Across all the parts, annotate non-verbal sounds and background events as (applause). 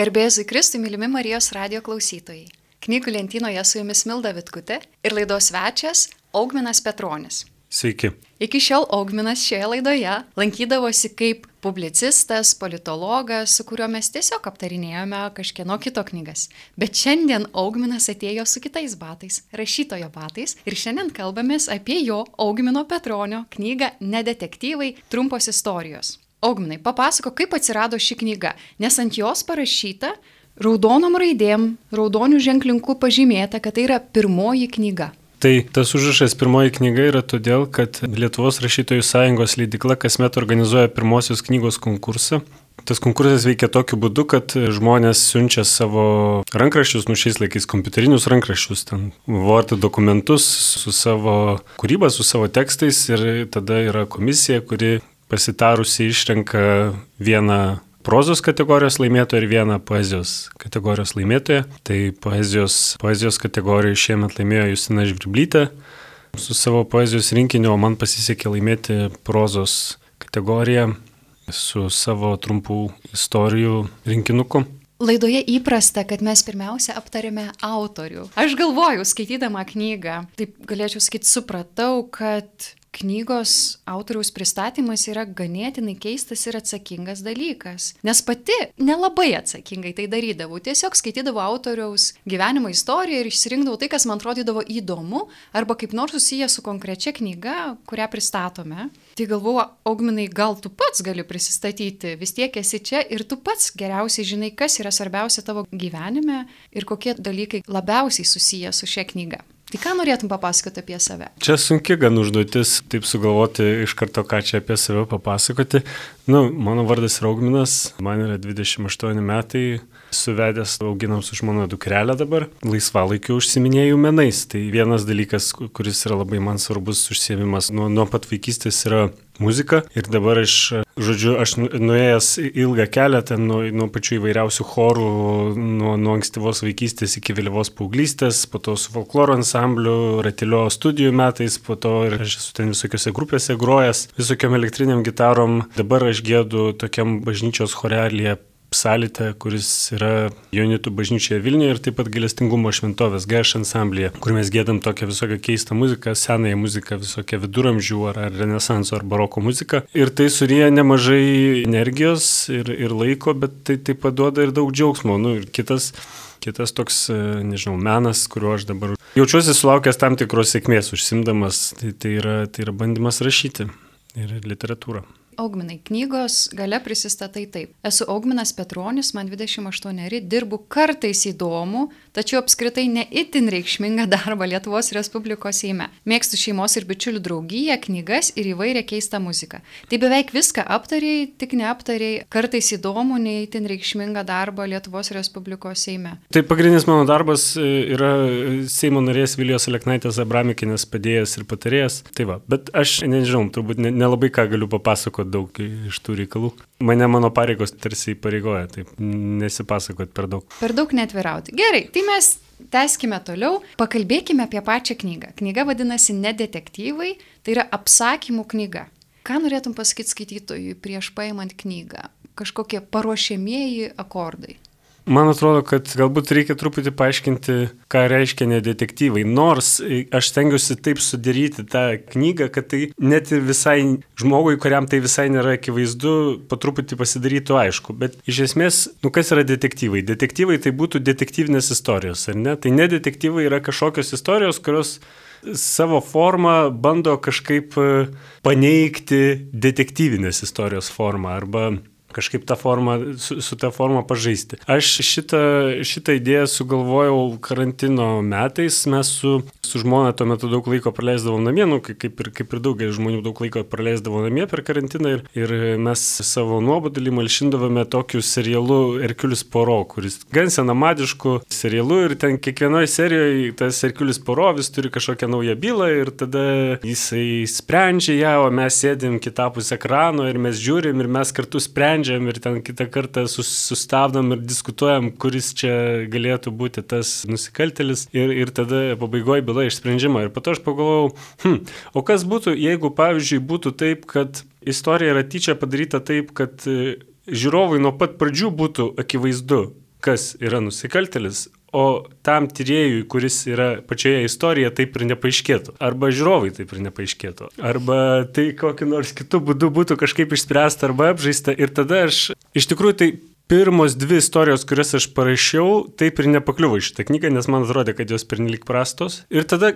Garbėzui Kristui, mylimi Marijos radio klausytojai. Knygų lentynoje su jumis Milda Vitkutė ir laidos svečias Augminas Petronis. Sveiki. Iki šiol Augminas šioje laidoje lankydavosi kaip publicistas, politologas, su kuriuo mes tiesiog aptarinėjome kažkieno kito knygas. Bet šiandien Augminas atėjo su kitais batais, rašytojo batais, ir šiandien kalbamės apie jo Augmino Petronio knygą Nedetektyvai - trumpos istorijos. Augminai, papasako, kaip atsirado ši knyga, nes ant jos parašyta raudonom raidėm, raudonių ženklinku pažymėta, kad tai yra pirmoji knyga. Tai tas užrašas pirmoji knyga yra todėl, kad Lietuvos rašytojų sąjungos leidikla kasmet organizuoja pirmosios knygos konkursą. Tas konkursas veikia tokiu būdu, kad žmonės siunčia savo rankraščius, nu šiais laikais kompiuterinius rankraščius, ten Word dokumentus su savo kūryba, su savo tekstais ir tada yra komisija, kuri pasitarusi išrenka vieną prozos kategorijos laimėtoją ir vieną poezijos kategorijos laimėtoją. Tai poezijos, poezijos kategorijoje šiemet laimėjo Justina Žvirblytė su savo poezijos rinkiniu, o man pasisekė laimėti prozos kategoriją su savo trumpų istorijų rinkinuku. Laidoje įprasta, kad mes pirmiausia aptarėme autorių. Aš galvoju, skaitydama knygą, taip galėčiau sakyti, supratau, kad knygos autoriaus pristatymas yra ganėtinai keistas ir atsakingas dalykas. Nes pati nelabai atsakingai tai darydavau. Tiesiog skaitydavau autoriaus gyvenimo istoriją ir išsirinkdavau tai, kas man atrodydavo įdomu arba kaip nors susiję su konkrečia knyga, kurią pristatome. Tai galvoju, augminai, gal tu pats gali prisistatyti, vis tiek esi čia ir tu pats geriausiai žinai, kas yra svarbiausia tavo gyvenime ir kokie dalykai labiausiai susiję su šia knyga. Tai ką norėtum papasakoti apie save? Čia sunki gan užduotis, taip sugalvoti iš karto, ką čia apie save papasakoti. Nu, mano vardas Raugminas, man yra 28 metai, suvedęs auginam su žmona dukrelę dabar, laisvalaikiu užsiminėjau menais. Tai vienas dalykas, kuris yra labai man svarbus užsiemimas nuo, nuo pat vaikystės yra muzika. Ir dabar aš, žodžiu, aš nu, nuėjęs ilgą kelią, ten nuo, nuo pačių įvairiausių chorų, nuo, nuo ankstyvos vaikystės iki vėlyvos paauglystės, po to su folkloro ansambliu, ratilio studijų metais, po to ir aš esu ten visokiose grupėse grojęs, visokiam elektriniam gitarom. Dabar aš gėdu tokiam bažnyčios chorelėje psalite, kuris yra Jonitų bažnyčioje Vilniuje ir taip pat galestingumo šventovės Gaiš ansamblėje, kur mes gėdam tokią visokią keistą muziką, senąją muziką, visokią viduramžių ar, ar renesanso ar baroko muziką. Ir tai suryja nemažai energijos ir, ir laiko, bet tai taip pat duoda ir daug džiaugsmo. Nu, ir kitas kitas toks, e, nežinau, menas, kuriuo aš dabar jaučiuosi sulaukęs tam tikros sėkmės užsimdamas, tai, tai, yra, tai yra bandymas rašyti ir literatūrą. Augminai, knygos gale prisistatai taip. Esu Augminas Petronis, man 28, dirbu kartais įdomu, tačiau apskritai ne itin reikšmingą darbą Lietuvos Respublikos Seime. Mėgstu šeimos ir bičiulių draugiją, knygas ir įvairią keistą muziką. Tai beveik viską aptariai, tik neaptariai, kartais įdomu, ne itin reikšmingą darbą Lietuvos Respublikos Seime. Tai pagrindinis mano darbas e, yra Seimo narės Vilijos Aleknaitės Abramikinės padėjęs ir patarėjas. Tai va, bet aš nežinau, turbūt nelabai ką galiu papasakoti daug iš tų reikalų. Mane mano pareigos tarsi įpareigoja, taip nesipasakot per daug. Per daug netvirauti. Gerai, tai mes tęskime toliau, pakalbėkime apie pačią knygą. Knyga vadinasi Ne detektyvai, tai yra apsakymų knyga. Ką norėtum pasakyti skaitytojui prieš paimant knygą? Kažkokie paruošiamieji akordai. Man atrodo, kad galbūt reikia truputį paaiškinti, ką reiškia nedetektyvai. Nors aš stengiuosi taip sudaryti tą knygą, kad tai net ir visai žmogui, kuriam tai visai nėra akivaizdu, patruputį pasidarytų aišku. Bet iš esmės, nu kas yra detektyvai? Detektyvai tai būtų detektyvinės istorijos, ar ne? Tai nedetektyvai yra kažkokios istorijos, kurios savo formą bando kažkaip paneigti detektyvinės istorijos formą arba kažkaip tą formą, su, su tą formą pažaisti. Aš šitą, šitą idėją sugalvojau karantino metais, mes su, su žmona tuo metu daug laiko praleisdavom namie, nu, kaip, ir, kaip ir daugelis žmonių daug laiko praleisdavo namie per karantiną ir, ir mes savo nuobodulį malšindavome tokiu serialu Herkulis Poro, kuris gan senamadišku serialu ir ten kiekvienoje serijoje tas Herkulis Poro vis turi kažkokią naują bylą ir tada jisai sprendžia ją, o mes sėdim kitapus ekrano ir mes žiūrim ir mes kartu sprendžiam sprendžiam ir ten kitą kartą sus, sustabdom ir diskutuojam, kuris čia galėtų būti tas nusikaltelis ir, ir tada pabaigoje byla išsprendžiama. Ir po to aš pagalvojau, hm, o kas būtų, jeigu pavyzdžiui būtų taip, kad istorija yra tyčia padaryta taip, kad e, žiūrovui nuo pat pradžių būtų akivaizdu, kas yra nusikaltelis, o tam tyriejui, kuris yra pačioje istorijoje, taip ir nepaaiškėtų. Arba žiūrovai taip ir nepaaiškėtų. Arba tai kokiu nors kitų būdų būtų kažkaip išspręsta arba apžaista. Ir tada aš iš tikrųjų tai pirmos dvi istorijos, kurias aš parašiau, taip ir nepakliuvo į šitą knygą, nes man atrodė, kad jos pernelik prastos. Ir tada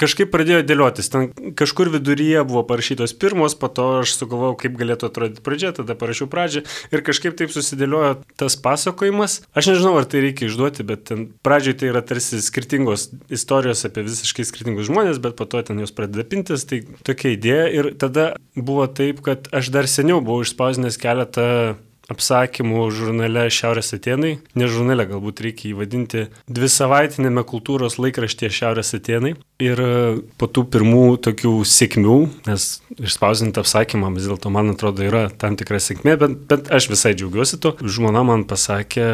kažkaip pradėjo dėliotis. Ten kažkur viduryje buvo parašytos pirmos, po to aš sugalvojau, kaip galėtų atrodyti pradžia, tada parašiau pradžią ir kažkaip taip susidėliojo tas pasakojimas. Aš nežinau, ar tai reikia išduoti, bet ten pradžioje tai yra tarsi skirtingos istorijos apie visiškai skirtingus žmonės, bet po to ten jos pradeda pintis, tai tokia idėja. Ir tada buvo taip, kad aš dar seniau buvau išspausinęs keletą apsakymų žurnale Šiaurės Atenai, ne žurnale galbūt reikia įvadinti, dvi savaitinėme kultūros laikraštyje Šiaurės Atenai. Ir e, po tų pirmų tokių sėkmių, nes išspausinti apsakymą vis dėlto man atrodo yra tam tikra sėkmė, bet, bet aš visai džiaugiuosi to. Žmona man pasakė,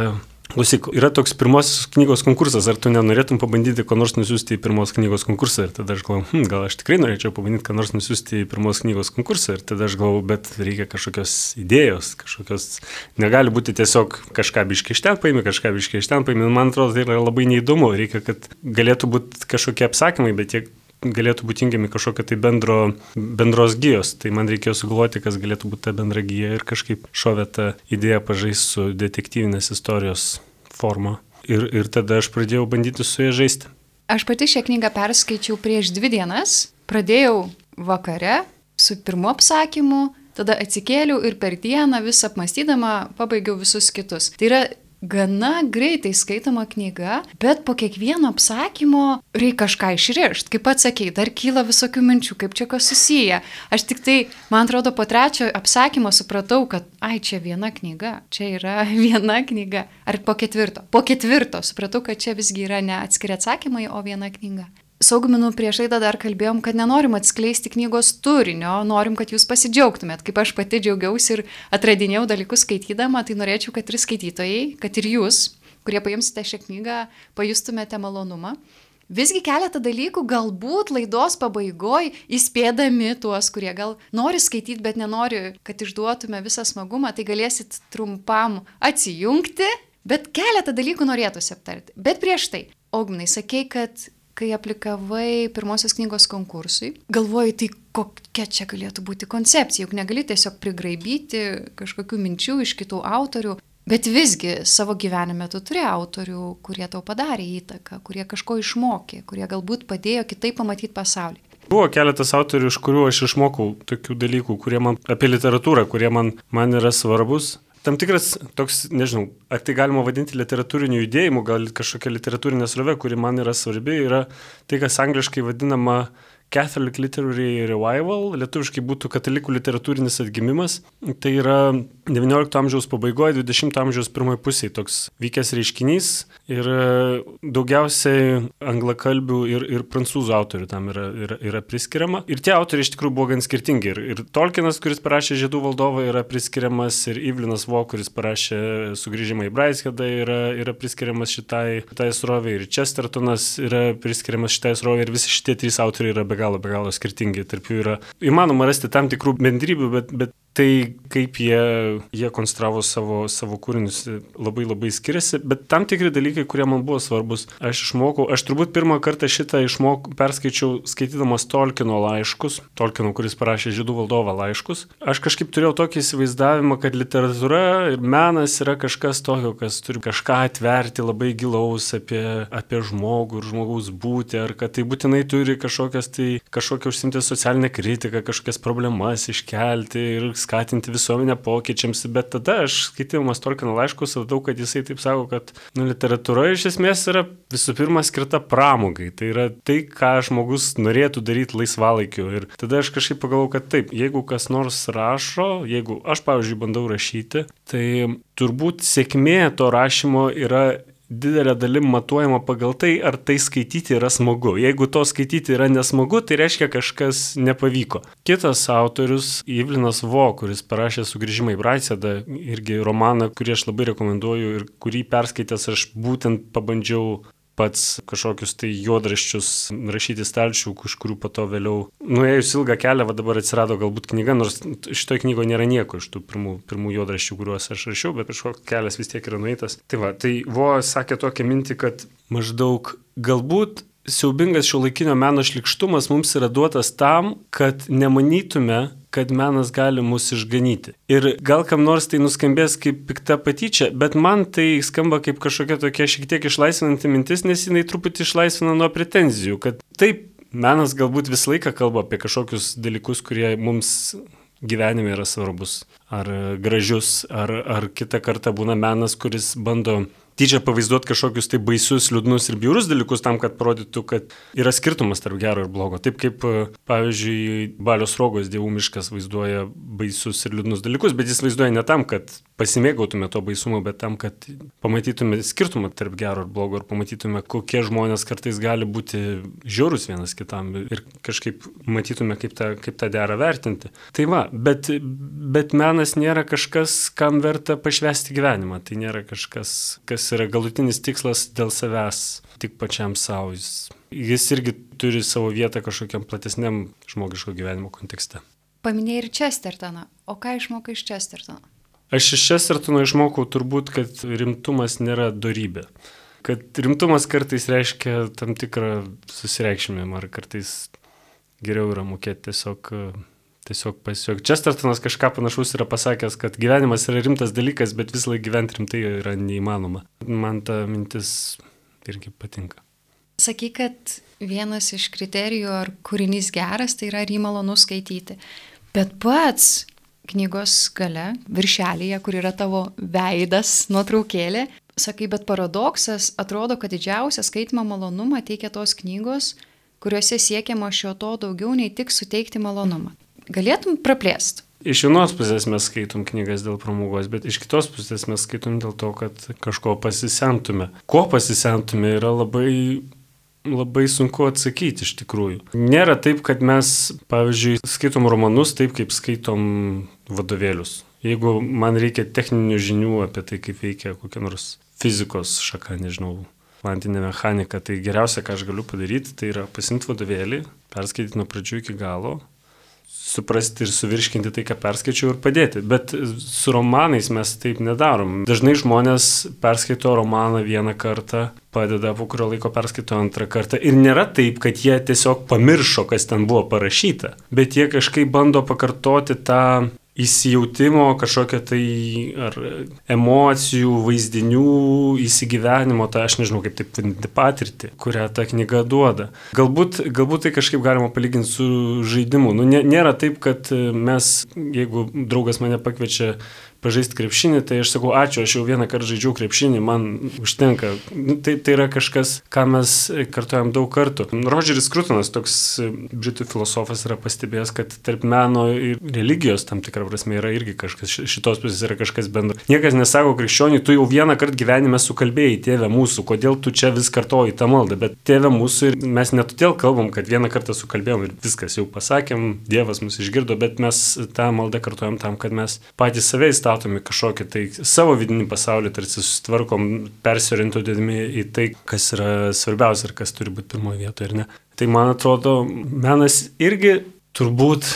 Klausyk, yra toks pirmosios knygos konkursas, ar tu nenorėtum pabandyti ko nors nusiųsti į pirmos knygos konkursą? Ir tada aš galvoju, hm, gal aš tikrai norėčiau pabandyti ką nors nusiųsti į pirmos knygos konkursą. Ir tada aš galvoju, bet reikia kažkokios idėjos, kažkokios, negali būti tiesiog kažką biškai iš ten paimi, kažką biškai iš ten paimi. Man atrodo, tai yra labai neįdomu. Reikia, kad galėtų būti kažkokie apsakymai, bet jie galėtų būti jungiami kažkokio tai bendro, bendros gyjos. Tai man reikėjo sugalvoti, kas galėtų būti ta bendra gyja ir kažkaip šovė tą idėją pažaisti su detektyvinės istorijos forma. Ir, ir tada aš pradėjau bandyti su ja žaisti. Aš pati šią knygą perskaičiau prieš dvi dienas. Pradėjau vakare su pirmu apsakymu, tada atsikėliau ir per dieną vis apmastydama pabaigiau visus kitus. Tai yra gana greitai skaitoma knyga, bet po kiekvieno apsakymo reikia kažką išrišti. Kaip pats sakei, dar kyla visokių minčių, kaip čia kas susiję. Aš tik tai, man atrodo, po trečio apsakymo supratau, kad, ai, čia viena knyga, čia yra (laughs) viena knyga. Ar po ketvirto? Po ketvirto supratau, kad čia visgi yra ne atskiri atsakymai, o viena knyga. Saugminu prieš laidą dar kalbėjom, kad nenorim atskleisti knygos turinio, norim, kad jūs pasidžiaugtumėt. Kaip aš pati džiaugiausi ir atradinėjau dalykus skaitydama, tai norėčiau, kad ir skaitytojai, kad ir jūs, kurie paimsite šią knygą, pajustumėte malonumą. Visgi keletą dalykų galbūt laidos pabaigoje įspėdami tuos, kurie gal nori skaityti, bet nenori, kad išduotume visą smagumą, tai galėsit trumpam atsijungti, bet keletą dalykų norėtųsi aptarti. Bet prieš tai, Ogminai, sakei, kad kai aplikavai pirmosios knygos konkursui, galvojai, tai kokia čia galėtų būti koncepcija, juk negali tiesiog prigraibyti kažkokių minčių iš kitų autorių, bet visgi savo gyvenime tu turi autorių, kurie tau padarė įtaką, kurie kažko išmokė, kurie galbūt padėjo kitaip pamatyti pasaulį. Buvo keletas autorių, iš kurių aš išmokau tokių dalykų, kurie man apie literatūrą, kurie man, man yra svarbus tam tikras toks, nežinau, ar tai galima vadinti literatūriniu judėjimu, gal kažkokia literatūrinė srovė, kuri man yra svarbi, yra tai, kas angliškai vadinama Catholic Literary Revival, lietuviškai būtų katalikų literatūrinis atgimimas. Tai yra XIX amžiaus pabaigoje, XX amžiaus pirmoje pusėje toks vykęs reiškinys ir e, daugiausiai anglakalbių ir, ir prancūzų autorių tam yra, yra, yra priskiriama. Ir tie autoriai iš tikrųjų buvo gan skirtingi. Ir, ir Tolkienas, kuris parašė Žiedų valdovą, yra priskiriamas, ir Ivlinas Vo, kuris parašė Sugrįžimą į Braiskedą, yra, yra priskiriamas šitai, šitai srovė. Ir Chestertonas yra priskiriamas šitai srovė. Ir visi šitie trys autoriai yra be galo, be galo skirtingi. Tarp jų yra įmanoma rasti tam tikrų bendrybių, bet, bet tai kaip jie, jie konstravo savo, savo kūrinius labai labai skiriasi, bet tam tikri dalykai, kurie man buvo svarbus, aš išmokau, aš turbūt pirmą kartą šitą išmokau, perskaičiau skaitydamas Tolkieno laiškus, Tolkieno, kuris parašė Žydų valdovą laiškus. Aš kažkaip turėjau tokį įsivaizdavimą, kad literatūra ir menas yra kažkas tokio, kas turi kažką atverti labai gilaus apie, apie žmogų ir žmogaus būti, ar kad tai būtinai turi kažkokias tai kažkokią užsimti socialinę kritiką, kažkokias problemas iškelti ir skatinti visuomenę pokyčiams, bet tada aš skaitydamas Tolkieno laiškus radau, kad jisai taip sako, kad nu, literatūra iš esmės yra visų pirma skirta pramogai. Tai yra tai, ką žmogus norėtų daryti laisvalaikiu. Ir tada aš kažkaip pagalvojau, kad taip, jeigu kas nors rašo, jeigu aš, pavyzdžiui, bandau rašyti, tai turbūt sėkmė to rašymo yra didelė dalim matuojama pagal tai, ar tai skaityti yra smagu. Jeigu to skaityti yra nesmagu, tai reiškia kažkas nepavyko. Kitas autorius, Ivlinas Vo, kuris parašė Sugrįžimą į Braisėdą, irgi romaną, kurį aš labai rekomenduoju ir kurį perskaitęs aš būtent pabandžiau pats kažkokius tai juodraščius rašyti stalčių, iš kurių po to vėliau, nuėjus ilgą kelią, va dabar atsirado galbūt knyga, nors šitoje knygoje nėra nieko iš tų pirmų, pirmų juodraščių, kuriuos aš rašiau, bet kažkoks kelias vis tiek yra nueitas. Tai va, tai Vo sakė tokią mintį, kad maždaug galbūt siaubingas šio laikinio meno šlikštumas mums yra duotas tam, kad nemanytume, kad menas gali mus išganyti. Ir gal kam nors tai nuskambės kaip pikta patyčia, bet man tai skamba kaip kažkokia tokia šiek tiek išlaisvinanti mintis, nes jinai truputį išlaisvina nuo pretenzijų, kad taip, menas galbūt visą laiką kalba apie kažkokius dalykus, kurie mums gyvenime yra svarbus, ar gražius, ar, ar kitą kartą būna menas, kuris bando tyčia pavaizduoti kažkokius tai baisius, liūdnus ir biurus dalykus tam, kad parodytų, kad yra skirtumas tarp gero ir blogo. Taip kaip, pavyzdžiui, Balios rogos dievų miškas vaizduoja baisius ir liūdnus dalykus, bet jis vaizduoja ne tam, kad pasimėgautume to baisumo, bet tam, kad pamatytume skirtumą tarp gero ir blogo ir pamatytume, kokie žmonės kartais gali būti žiaurus vienas kitam ir kažkaip matytume, kaip tą, kaip tą derą vertinti. Tai va, bet, bet menas nėra kažkas, kam verta pašvesti gyvenimą. Tai nėra kažkas, kas yra galutinis tikslas dėl savęs, tik pačiam savo. Jis, jis irgi turi savo vietą kažkokiam platesniam žmogiško gyvenimo kontekste. Paminėjai ir Chestertoną. O ką išmokai iš Chestertono? Aš iš Chestertono išmokau turbūt, kad rimtumas nėra darybė. Kad rimtumas kartais reiškia tam tikrą susireikšmimą, ar kartais geriau yra mokėti tiesiog tiesiog pasijuok. Čestertonas kažką panašaus yra pasakęs, kad gyvenimas yra rimtas dalykas, bet visą laiką gyventi rimtai yra neįmanoma. Man ta mintis irgi patinka. Sakyk, kad vienas iš kriterijų, ar kūrinys geras, tai yra ar jį malonu skaityti. Bet pats knygos gale, viršelėje, kur yra tavo veidas, nuotraukėlė, sakai, bet paradoksas atrodo, kad didžiausią skaitimo malonumą teikia tos knygos, kuriuose siekiama šio to daugiau nei tik suteikti malonumą. Galėtum praplėsti? Iš vienos pusės mes skaitom knygas dėl pramogos, bet iš kitos pusės mes skaitom dėl to, kad kažko pasisemtume. Ko pasisemtume yra labai, labai sunku atsakyti iš tikrųjų. Nėra taip, kad mes, pavyzdžiui, skaitom romanus taip, kaip skaitom vadovėlius. Jeigu man reikia techninių žinių apie tai, kaip veikia kokia nors fizikos šaka, nežinau, kvantinė mechanika, tai geriausia, ką aš galiu padaryti, tai yra pasimti vadovėlį, perskaityti nuo pradžių iki galo, suprasti ir suvirškinti tai, ką perskaičiau ir padėti. Bet su romanais mes taip nedarom. Dažnai žmonės perskaito romaną vieną kartą, padeda po kurio laiko perskaito antrą kartą. Ir nėra taip, kad jie tiesiog pamiršo, kas ten buvo parašyta, bet jie kažkaip bando pakartoti tą įsijautimo, kažkokio tai ar emocijų, vaizdinių, įsigyvenimo, tai aš nežinau kaip taip vadinti patirtį, kurią ta knyga duoda. Galbūt, galbūt tai kažkaip galima palyginti su žaidimu. Nu, nėra taip, kad mes, jeigu draugas mane pakviečia pažaisti krepšinį, tai aš sakau, ačiū, aš jau vieną kartą žaidžiau krepšinį, man užtenka. Nu, tai, tai yra kažkas, ką mes kartuojam daug kartų. Rodžeris Krutinas, toks britų filosofas, yra pastebėjęs, kad tarp meno ir religijos tam tikrą prasme yra irgi kažkas, šitos pusės yra kažkas bendro. Niekas nesako krikščioniui, tu jau vieną kartą gyvenime sukalbėjai, tėvė mūsų, kodėl tu čia vis kartoji tą maldą, bet tėvė mūsų ir mes ne todėl kalbam, kad vieną kartą sukalbėjom ir viskas jau pasakėm, Dievas mus išgirdo, bet mes tą maldą kartuojam tam, kad mes patys save įstatome statomi kažkokį tai savo vidinį pasaulį, tarsi susitvarkom, persiorientuodami į tai, kas yra svarbiausia ir kas turi būti pirmoje vietoje, ar ne. Tai man atrodo, menas irgi turbūt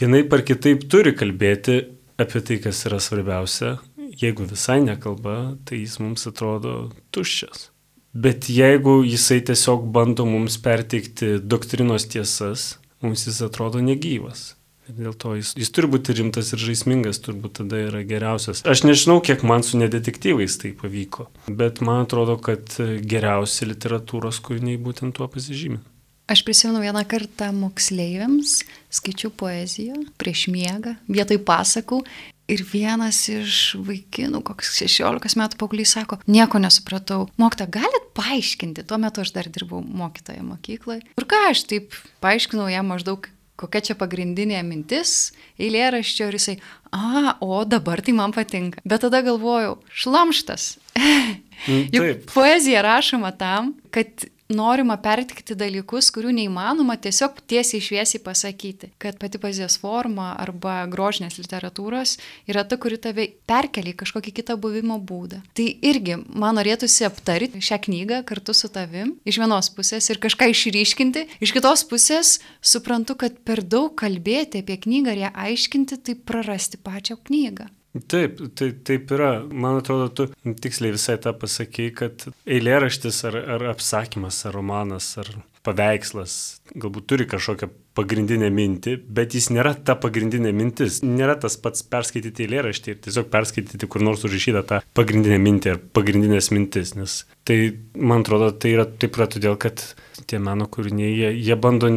vienaip ar kitaip turi kalbėti apie tai, kas yra svarbiausia. Jeigu visai nekalba, tai jis mums atrodo tuščias. Bet jeigu jisai tiesiog bando mums perteikti doktrinos tiesas, mums jis atrodo negyvas. Dėl to jis, jis turi būti rimtas ir žaismingas, turbūt tada yra geriausias. Aš nežinau, kiek man su nedetektyvais tai pavyko, bet man atrodo, kad geriausi literatūros kūriniai būtent tuo pasižymė. Aš prisimenu vieną kartą moksleiviams, skaičiau poeziją prieš miegą, vietoj pasakų. Ir vienas iš vaikinų, koks 16 metų paauglys, sako, nieko nesupratau. Mokta, galit paaiškinti, tuo metu aš dar dirbau mokytoje mokykloje. Ir ką aš taip paaiškinau jam maždaug kokia čia pagrindinė mintis eilėraščio ir jisai, a, o dabar tai man patinka. Bet tada galvojau, šlamštas. (laughs) Mm, Juk poezija rašoma tam, kad norima pertikti dalykus, kurių neįmanoma tiesiog tiesiai šviesiai pasakyti. Kad pati poezijos forma arba grožinės literatūros yra ta, kuri tave perkelia į kažkokį kitą buvimo būdą. Tai irgi man norėtųsi aptarti šią knygą kartu su tavim iš vienos pusės ir kažką išryškinti, iš kitos pusės suprantu, kad per daug kalbėti apie knygą ir ją aiškinti, tai prarasti pačią knygą. Taip, tai, taip yra. Man atrodo, tu tiksliai visai tą pasakėjai, kad eilėraštis ar, ar apsakymas, ar romanas, ar paveikslas galbūt turi kažkokią pagrindinę mintį, bet jis nėra ta pagrindinė mintis. Nėra tas pats perskaityti eilėraštį ir tiesiog perskaityti kur nors užrašytą tą pagrindinę mintį ar pagrindinės mintis. Nes tai, man atrodo, tai yra taip yra todėl, kad tie meno kūriniai, jie, jie bando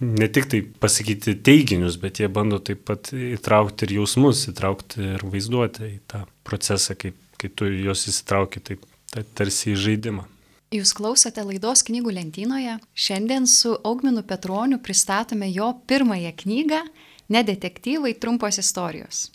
ne tik tai pasakyti teiginius, bet jie bando taip pat įtraukti ir jausmus, įtraukti ir vaizduoti į tą procesą, kai, kai tu juos įsitrauki taip tai tarsi į žaidimą. Jūs klausote laidos knygų lentynoje. Šiandien su Augminu Petroniu pristatome jo pirmąją knygą Nedetektyvai trumpos istorijos.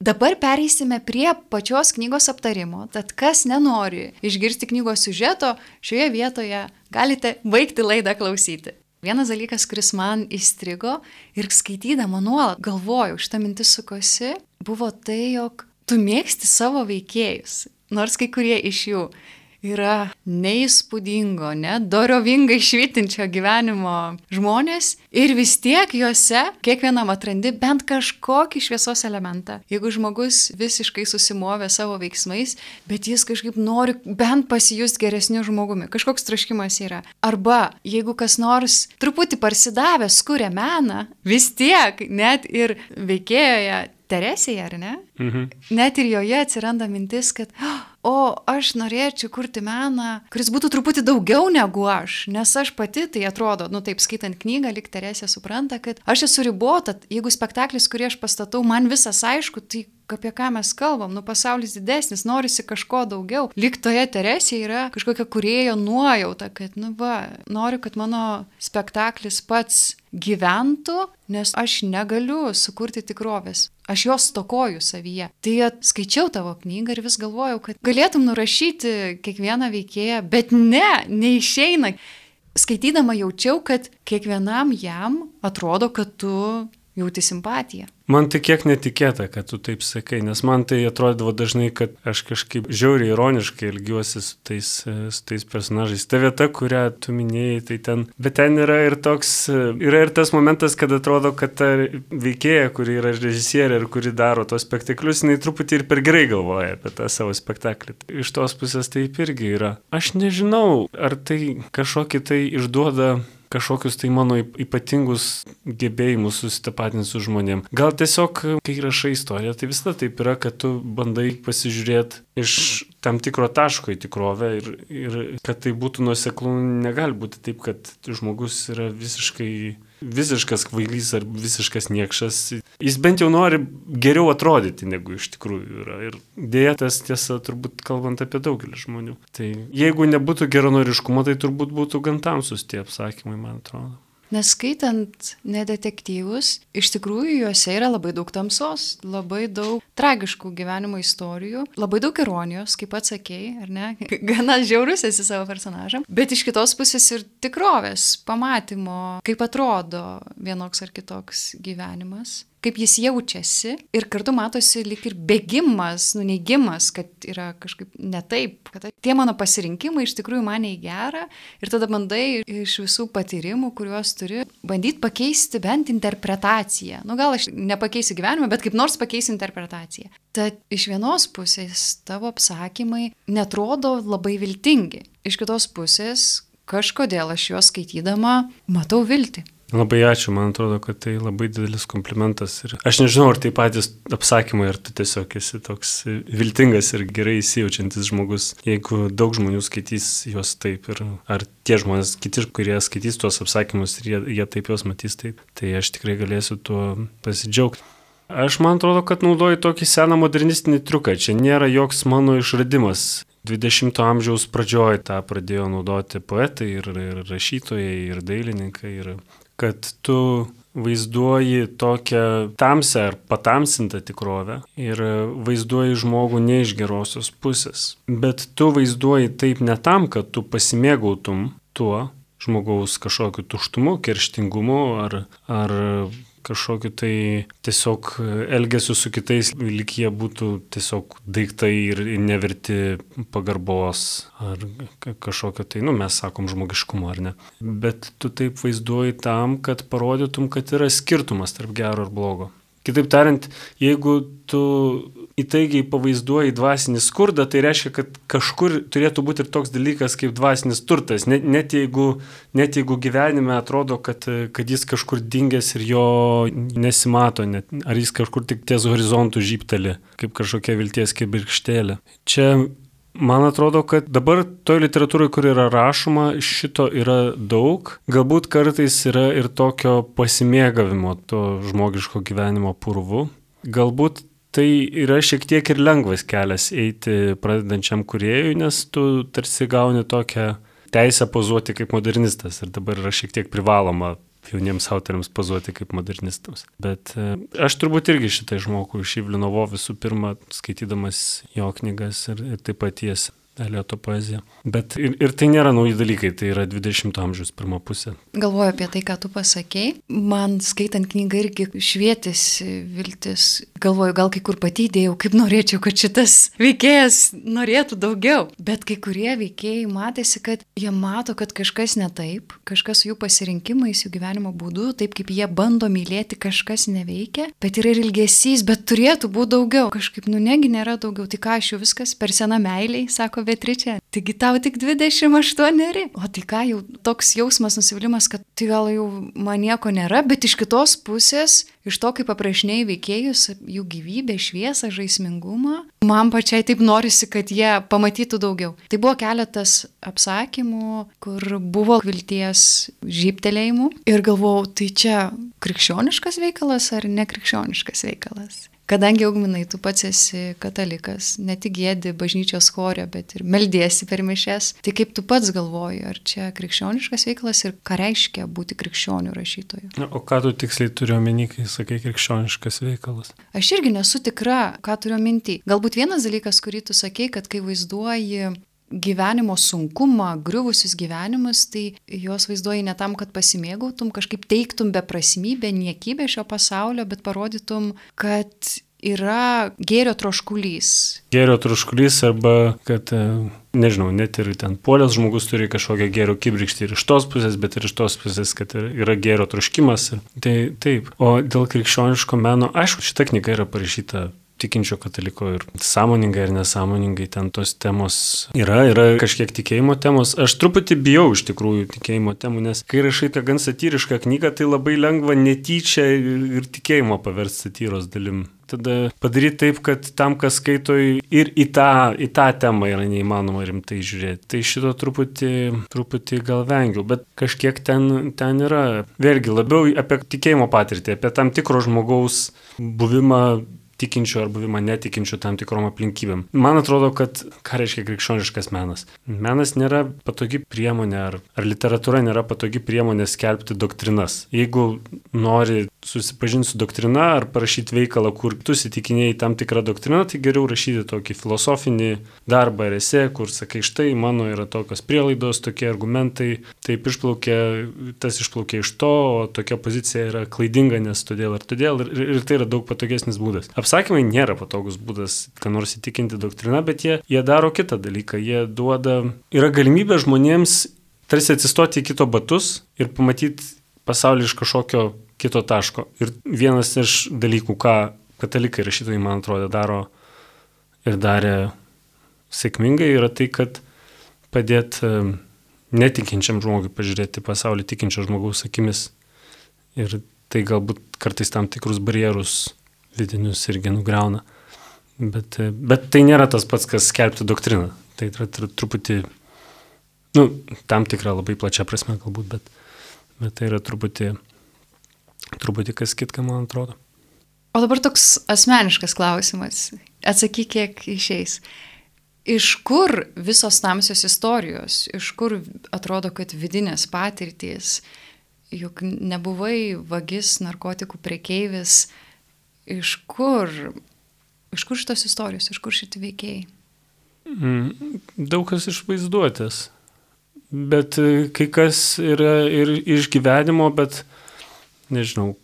Dabar pereisime prie pačios knygos aptarimo. Tad kas nenori išgirsti knygos siužeto, šioje vietoje galite baigti laidą klausyti. Vienas dalykas, kuris man įstrigo ir skaitydama nuolat galvojau, šitą mintį sukosi, buvo tai, jog tu mėgsti savo veikėjus, nors kai kurie iš jų yra neįspūdingo, net dorovingai švitinčio gyvenimo žmonės ir vis tiek juose kiekvienam atrandi bent kažkokį šviesos elementą. Jeigu žmogus visiškai susimovė savo veiksmais, bet jis kažkaip nori bent pasijust geresniu žmogumi, kažkoks traškimas yra. Arba jeigu kas nors truputį parsidavęs kuria meną, vis tiek net ir veikėjoje Teresėje, ar ne? Mhm. Net ir joje atsiranda mintis, kad, o aš norėčiau kurti meną, kuris būtų truputį daugiau negu aš, nes aš pati, tai atrodo, nu taip skaitant knygą, lik Teresė supranta, kad aš esu ribota, jeigu spektaklis, kurį aš pastatau, man visas aišku, tai apie ką mes kalbam, nu pasaulis didesnis, norisi kažko daugiau. Lik toje Teresėje yra kažkokia kurėjo nuojauta, kad, nu va, noriu, kad mano spektaklis pats gyventų, nes aš negaliu sukurti tikrovės. Aš jos stokoju savyje. Tai skaičiau tavo knygą ir vis galvojau, kad galėtum nurašyti kiekvieną veikėją, bet ne, neišeina. Skaitydama jaučiau, kad kiekvienam jam atrodo, kad tu jauti simpatiją. Man tai kiek netikėta, kad tu taip sakai, nes man tai atrodavo dažnai, kad aš kažkaip žiauriai ironiškai ilgiuosi su tais, su tais personažais. Ta vieta, kurią tu minėjai, tai ten, bet ten yra ir toks, yra ir tas momentas, kad atrodo, kad ta veikėja, kuri yra režisierė ir kuri daro tos spektaklius, jinai truputį ir per gerai galvoja apie tą savo spektaklį. Iš tos pusės taip irgi yra. Aš nežinau, ar tai kažkokį tai išduoda kažkokius tai mano ypatingus gebėjimus susitapatinti su žmonėm. Gal tiesiog, kai rašai istoriją, tai visada taip yra, kad tu bandai pasižiūrėti iš tam tikro taško į tikrovę ir, ir kad tai būtų nuoseklų, negali būti taip, kad žmogus yra visiškai visiškas kvailys ar visiškas niekšas, jis bent jau nori geriau atrodyti, negu iš tikrųjų yra. Ir dėja tas tiesa, turbūt kalbant apie daugelį žmonių. Tai jeigu nebūtų geronoriškumo, tai turbūt būtų gan tamsus tie apsakymai, man atrodo. Nes skaitant nedetektyvus, iš tikrųjų juose yra labai daug tamsos, labai daug tragiškų gyvenimo istorijų, labai daug ironijos, kaip pats sakėjai, ar ne? (laughs) Gana žiaurus esi savo personažam, bet iš kitos pusės ir tikrovės, pamatymo, kaip atrodo vienoks ar kitoks gyvenimas kaip jis jaučiasi ir kartu matosi lik ir bėgimas, nuneigimas, kad yra kažkaip ne taip, kad tie mano pasirinkimai iš tikrųjų mane į gerą ir tada bandai iš visų patyrimų, kuriuos turi, bandyti pakeisti bent interpretaciją. Nu gal aš nepakeisiu gyvenimą, bet kaip nors pakeisiu interpretaciją. Tad iš vienos pusės tavo apsakymai netrodo labai viltingi, iš kitos pusės kažkodėl aš juos skaitydama matau viltį. Labai ačiū, man atrodo, kad tai labai didelis komplimentas. Ir aš nežinau, ar tai patys apsakymai, ar tu tiesiog esi toks viltingas ir gerai įsijaučiantis žmogus, jeigu daug žmonių skaitys juos taip ir ar tie žmonės, kiti, kurie skaitys tuos apsakymus ir jie, jie taip juos matys taip, tai aš tikrai galėsiu tuo pasidžiaugti. Aš man atrodo, kad naudoju tokį seną modernistinį triuką. Čia nėra joks mano išradimas. 20-ojo amžiaus pradžioje tą pradėjo naudoti poetai ir, ir rašytojai, ir dailininkai. Ir kad tu vaizduoji tokią tamsią ar patamsintą tikrovę ir vaizduoji žmogų ne iš gerosios pusės. Bet tu vaizduoji taip ne tam, kad tu pasimėgautum tuo žmogaus kažkokiu tuštumu, kerštingumu ar, ar kažkokiu tai tiesiog elgesiu su kitais, lyg jie būtų tiesiog daiktai ir neverti pagarbos ar kažkokio tai, nu mes sakom, žmogiškumo ar ne. Bet tu taip vaizduoji tam, kad parodytum, kad yra skirtumas tarp gero ir blogo. Kitaip tariant, jeigu tu įtaigiai pavaizduoji dvasinį skurdą, tai reiškia, kad kažkur turėtų būti ir toks dalykas kaip dvasinis turtas. Net, net, jeigu, net jeigu gyvenime atrodo, kad, kad jis kažkur dingęs ir jo nesimato, net, ar jis kažkur tik ties horizontų žypteli, kaip kažkokia vilties kibirkštėlė. Čia Man atrodo, kad dabar toje literatūroje, kur yra rašoma, šito yra daug. Galbūt kartais yra ir tokio pasimėgavimo to žmogiško gyvenimo purvu. Galbūt tai yra šiek tiek ir lengvas kelias eiti pradedančiam kuriejui, nes tu tarsi gauni tokią teisę pozuoti kaip modernistas ir dabar yra šiek tiek privaloma jauniems autoriams pozuoti kaip modernistams. Bet e, aš turbūt irgi šitai žmogų iš Ivlinovo visų pirma, skaitydamas jo knygas ir, ir taip pat jas Elioto poezija. Bet ir, ir tai nėra nauji dalykai, tai yra 20-ojo amžiaus pirma pusė. Galvoju apie tai, ką tu pasakėjai. Man skaitant knygą irgi švietėsi viltis. Galvoju, gal kai kur patydėjau, kaip norėčiau, kad šitas veikėjas norėtų daugiau. Bet kai kurie veikėjai matėsi, kad jie mato, kad kažkas ne taip, kažkas jų pasirinkimais, jų gyvenimo būdu, taip kaip jie bando mylėti, kažkas neveikia. Bet yra ir ilgesys, bet turėtų būti daugiau. Kažkaip, nu negi nėra daugiau. Tai ką aš jau viskas per seną meiliai, sako Beatričė, taigi tau tik 28. O tai ką, jau toks jausmas, nusivylimas, kad tai gal jau man nieko nėra, bet iš kitos pusės, iš to, kaip aprašinėjai veikėjus, jų gyvybę, šviesą, žaismingumą, man pačiai taip norisi, kad jie pamatytų daugiau. Tai buvo keletas apsakymų, kur buvo vilties žyptelėjimų ir galvojau, tai čia krikščioniškas veikalas ar nekrikščioniškas veikalas. Kadangi augminai, tu pats esi katalikas, ne tik gėdi bažnyčios chorė, bet ir meldiesi per mišes, tai kaip tu pats galvoji, ar čia krikščioniškas veiklas ir ką reiškia būti krikščionių rašytoju? Na, o ką tu tiksliai turiu omeny, kai sakai krikščioniškas veikalas? Aš irgi nesu tikra, ką turiu minti. Galbūt vienas dalykas, kurį tu sakei, kad kai vaizduoji gyvenimo sunkumą, griuvusius gyvenimus, tai juos vaizduoji ne tam, kad pasimėgautum, kažkaip teiktum beprasmybę, niekybę šio pasaulio, bet parodytum, kad yra gėrio troškulys. Gėrio troškulys arba, kad, e, nežinau, net ir ten polės žmogus turi kažkokią gėrio kibirkštį ir iš tos pusės, bet ir iš tos pusės, kad yra gėrio troškimas. Tai taip. O dėl krikščioniško meno, aišku, šita knyga yra parašyta tikinčio kataliko ir sąmoningai ar nesąmoningai ten tos temos yra, yra kažkiek tikėjimo temos. Aš truputį bijau iš tikrųjų tikėjimo temų, nes kai rašai tą gan satyrišką knygą, tai labai lengva netyčia ir tikėjimo paversti satyros dalim tada padaryti taip, kad tam, kas skaito ir į tą, į tą temą yra neįmanoma rimtai žiūrėti. Tai šito truputį, truputį gal vengiu, bet kažkiek ten, ten yra. Vėlgi labiau apie tikėjimo patirtį, apie tam tikro žmogaus buvimą tikinčių ar buvimą netikinčių tam tikrom aplinkybėm. Man atrodo, kad ką reiškia krikščioniškas menas? Menas nėra patogi priemonė ar, ar literatūra nėra patogi priemonė skelbti doktrinas. Jeigu nori susipažinti su doktrina ar parašyti veikalą, kur tu įsitikinėjai tam tikrą doktriną, tai geriau rašyti tokį filosofinį darbą ar esė, kur sakai, štai mano yra tokios prielaidos, tokie argumentai, taip išplaukia, tas išplaukia iš to, o tokia pozicija yra klaidinga, nes todėl ir todėl, ir, ir tai yra daug patogesnis būdas. Apsakymai nėra patogus būdas, ką nors įtikinti doktriną, bet jie, jie daro kitą dalyką, jie duoda, yra galimybė žmonėms tarsi atsistoti į kito batus ir pamatyti pasaulį iš kažkokio kito taško. Ir vienas iš dalykų, ką katalikai rašytojai, man atrodo, daro ir darė sėkmingai, yra tai, kad padėt e, netikinčiam žmogui pažiūrėti pasaulį tikinčio žmogaus akimis. Ir tai galbūt kartais tam tikrus barjerus vidinius irgi nugriauna. Bet, e, bet tai nėra tas pats, kas skelbti doktriną. Tai yra truputį, nu, tam tikrą labai plačią prasme galbūt, bet, bet tai yra truputį truputį kas kitka, man atrodo. O dabar toks asmeniškas klausimas. Atsakyk, kiek išeis. Iš kur visos tamsios istorijos, iš kur atrodo, kad vidinės patirtys, juk nebuvai vagis, narkotikų priekeivis, iš kur, iš kur šitos istorijos, iš kur šitie veikėjai? Mm, daug kas iš vaizduotės. bet e, kai kas yra ir iš gyvenimo, bet nežinau,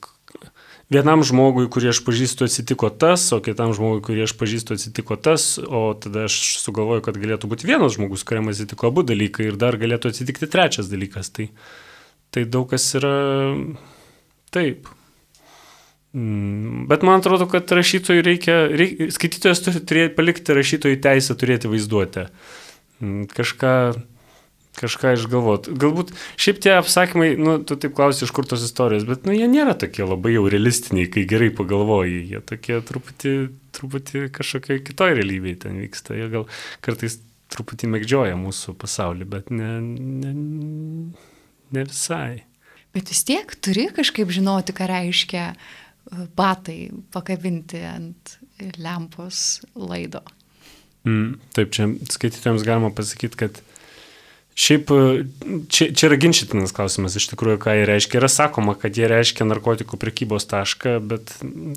vienam žmogui, kurį aš pažįstu, atsitiko tas, o kitam žmogui, kurį aš pažįstu, atsitiko tas, o tada aš sugalvoju, kad galėtų būti vienas žmogus, kuriam atsitiko abu dalykai ir dar galėtų atsitikti trečias dalykas. Tai, tai daug kas yra taip. Mm, bet man atrodo, kad rašytojui reikia, reikia skaitytojas turi turėti, palikti rašytojui teisę turėti vaizduotę. Mm, kažką kažką išgalvot. Galbūt šiaip tie apsakymai, nu, tu taip klausi, iš kur tos istorijos, bet, nu, jie nėra tokie labai jau realistiniai, kai gerai pagalvoji, jie tokie truputį, truputį kažkokiai kitoj realybėje ten vyksta, jie gal kartais truputį mėgdžioja mūsų pasaulį, bet ne, ne, ne visai. Bet vis tiek turi kažkaip žinoti, ką reiškia batai pakabinti ant lempos laido. Mm, taip, čia skaitytojams galima pasakyti, kad Šiaip čia, čia yra ginčytinas klausimas iš tikrųjų, ką jie reiškia. Yra sakoma, kad jie reiškia narkotikų prekybos tašką, bet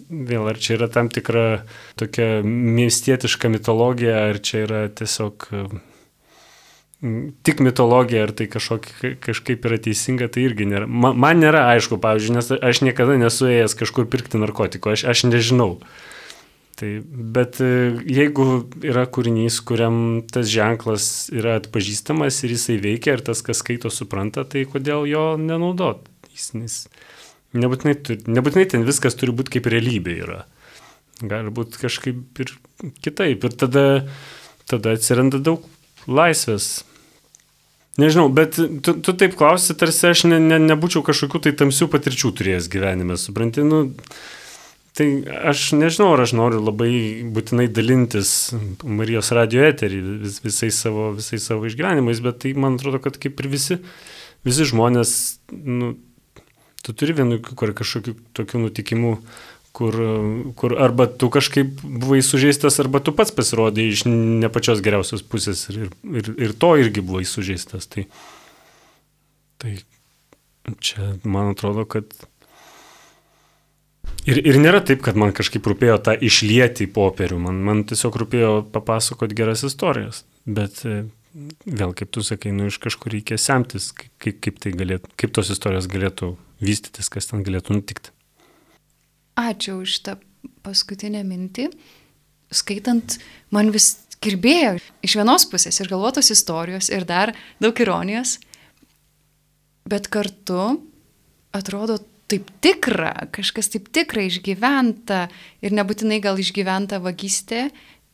vėl ar čia yra tam tikra tokia miestietiška mitologija, ar čia yra tiesiog tik mitologija, ar tai kažkokia, kažkaip yra teisinga, tai irgi nėra. Man, man nėra aišku, pavyzdžiui, nes aš niekada nesu ėjęs kažkur pirkti narkotikų, aš, aš nežinau. Tai, bet e, jeigu yra kūrinys, kuriam tas ženklas yra atpažįstamas ir jisai veikia ir tas, kas skaito, supranta, tai kodėl jo nenaudot? Jis, jis, nebūtinai, nebūtinai ten viskas turi būti kaip realybė yra. Gali būti kažkaip ir kitaip. Ir tada, tada atsiranda daug laisvės. Nežinau, bet tu, tu taip klausi, tarsi aš ne, ne, nebūčiau kažkokių tai tamsių patirčių turėjęs gyvenime, supranti, nu, Tai aš nežinau, ar aš noriu labai būtinai dalintis Marijos radio eterį vis, visais, savo, visais savo išgyvenimais, bet tai man atrodo, kad kaip ir visi, visi žmonės, nu, tu turi vienokių ar kažkokių tokių nutikimų, kur, kur arba tu kažkaip buvai sužeistas, arba tu pats pasirodai iš ne pačios geriausios pusės ir, ir, ir to irgi buvai sužeistas. Tai, tai čia man atrodo, kad Ir, ir nėra taip, kad man kažkaip rūpėjo tą išlieti į popierių, man, man tiesiog rūpėjo papasakoti geras istorijas. Bet e, vėl, kaip tu sakai, nu iš kažkur reikia semtis, kaip, kaip, tai galėtų, kaip tos istorijos galėtų vystytis, kas ten galėtų nutikti. Ačiū už tą paskutinę mintį. Skaitant, man vis kirbėjo iš vienos pusės ir galvotos istorijos, ir dar daug ironijos, bet kartu atrodo taip tikra, kažkas taip tikra išgyventa ir nebūtinai gal išgyventa vagystė,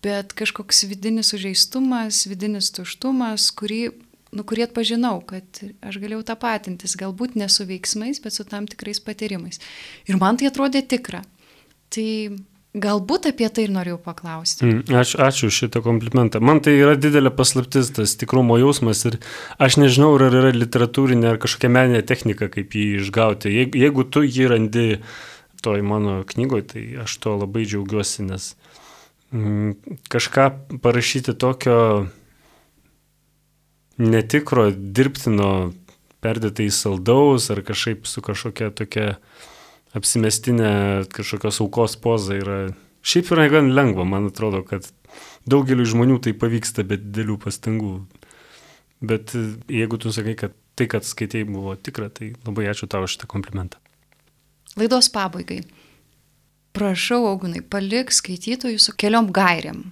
bet kažkoks vidinis sužeistumas, vidinis tuštumas, kurį, nu, kurį atpažinau, kad aš galėjau tapatintis, galbūt ne su veiksmais, bet su tam tikrais patyrimais. Ir man tai atrodė tikra. Tai Galbūt apie tai ir norėjau paklausti. Mm, ačiū, ačiū šitą komplimentą. Man tai yra didelė paslaptis, tas tikrumo jausmas ir aš nežinau, ar yra literatūrinė ar kažkokia meninė technika, kaip jį išgauti. Jeigu, jeigu tu jį randi toj mano knygoje, tai aš to labai džiaugiuosi, nes mm, kažką parašyti tokio netikro, dirbtino, perdėtai saldaus ar kažkaip su kažkokia tokia apsimestinė kažkokios aukos poza yra. Šiaip yra gan lengva, man atrodo, kad daugeliu žmonių tai pavyksta be didelių pastangų. Bet e, jeigu tu sakai, kad tai, kad skaitėjai buvo tikra, tai labai ačiū tau šitą komplimentą. Laidos pabaigai. Prašau, Augunai, palik skaitytojų su keliom gairiam.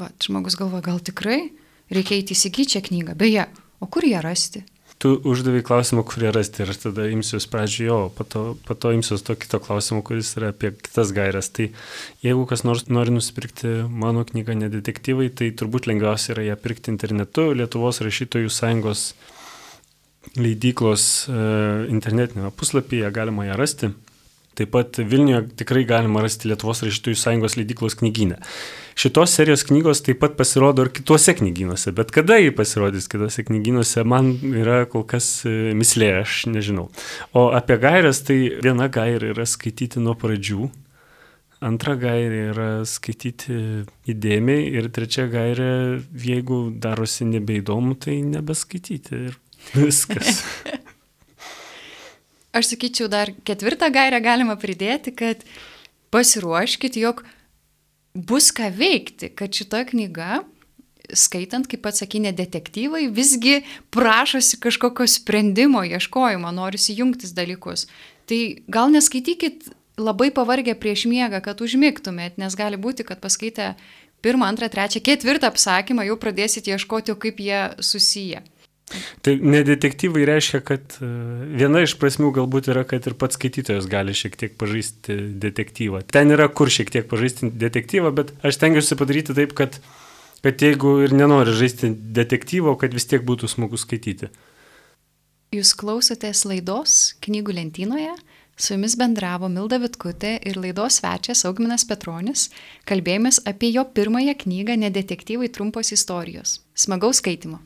Va, žmogus galvoja, gal tikrai reikia įti įsigyti šią knygą. Beje, o kur ją rasti? tu uždavai klausimą, kurį rasti ir aš tada imsiuos pradžioje jo, po to, po to imsiuos to kito klausimo, kuris yra apie kitas gairias. Tai jeigu kas nors nori nusipirkti mano knygą Nedetektyvai, tai turbūt lengviausia yra ją pirkti internetu. Lietuvos rašytojų sąjungos leidyklos e, internetinėme puslapyje galima ją rasti. Taip pat Vilniuje tikrai galima rasti Lietuvos rašytojų sąjungos leidyklos knyginę. Šitos serijos knygos taip pat pasirodo ir kituose knyginuose, bet kada jį pasirodys kituose knyginuose, man yra kol kas e, mislė, aš nežinau. O apie gairias, tai viena gairė yra skaityti nuo pradžių, antra gairė yra skaityti įdėmiai ir trečia gairė, jeigu darosi nebeįdomu, tai nebeskaityti ir (laughs) viskas. (laughs) Aš sakyčiau, dar ketvirtą gairę galima pridėti, kad pasiruoškit, jog bus ką veikti, kad šita knyga skaitant, kaip pats sakė, detektyvai, visgi prašosi kažkokio sprendimo, ieškojimo, norisi jungtis dalykus. Tai gal neskaitykit labai pavargę prieš miegą, kad užmigtumėt, nes gali būti, kad paskaitę pirmą, antrą, trečią, ketvirtą apsakymą jau pradėsit ieškoti, kaip jie susiję. Tai nedetektyvai reiškia, kad e, viena iš prasmių galbūt yra, kad ir pats skaitytojas gali šiek tiek pažaisti detektyvą. Ten yra kur šiek tiek pažaisti detektyvą, bet aš tengiuosi padaryti taip, kad, kad jeigu ir nenori žaisti detektyvo, kad vis tiek būtų smagu skaityti. Jūs klausotės laidos knygų lentynoje, su jumis bendravo Milda Vitkutė ir laidos svečias Augminas Petronis, kalbėjomės apie jo pirmąją knygą Nedetektyvai trumpos istorijos. Smagaus skaitimo.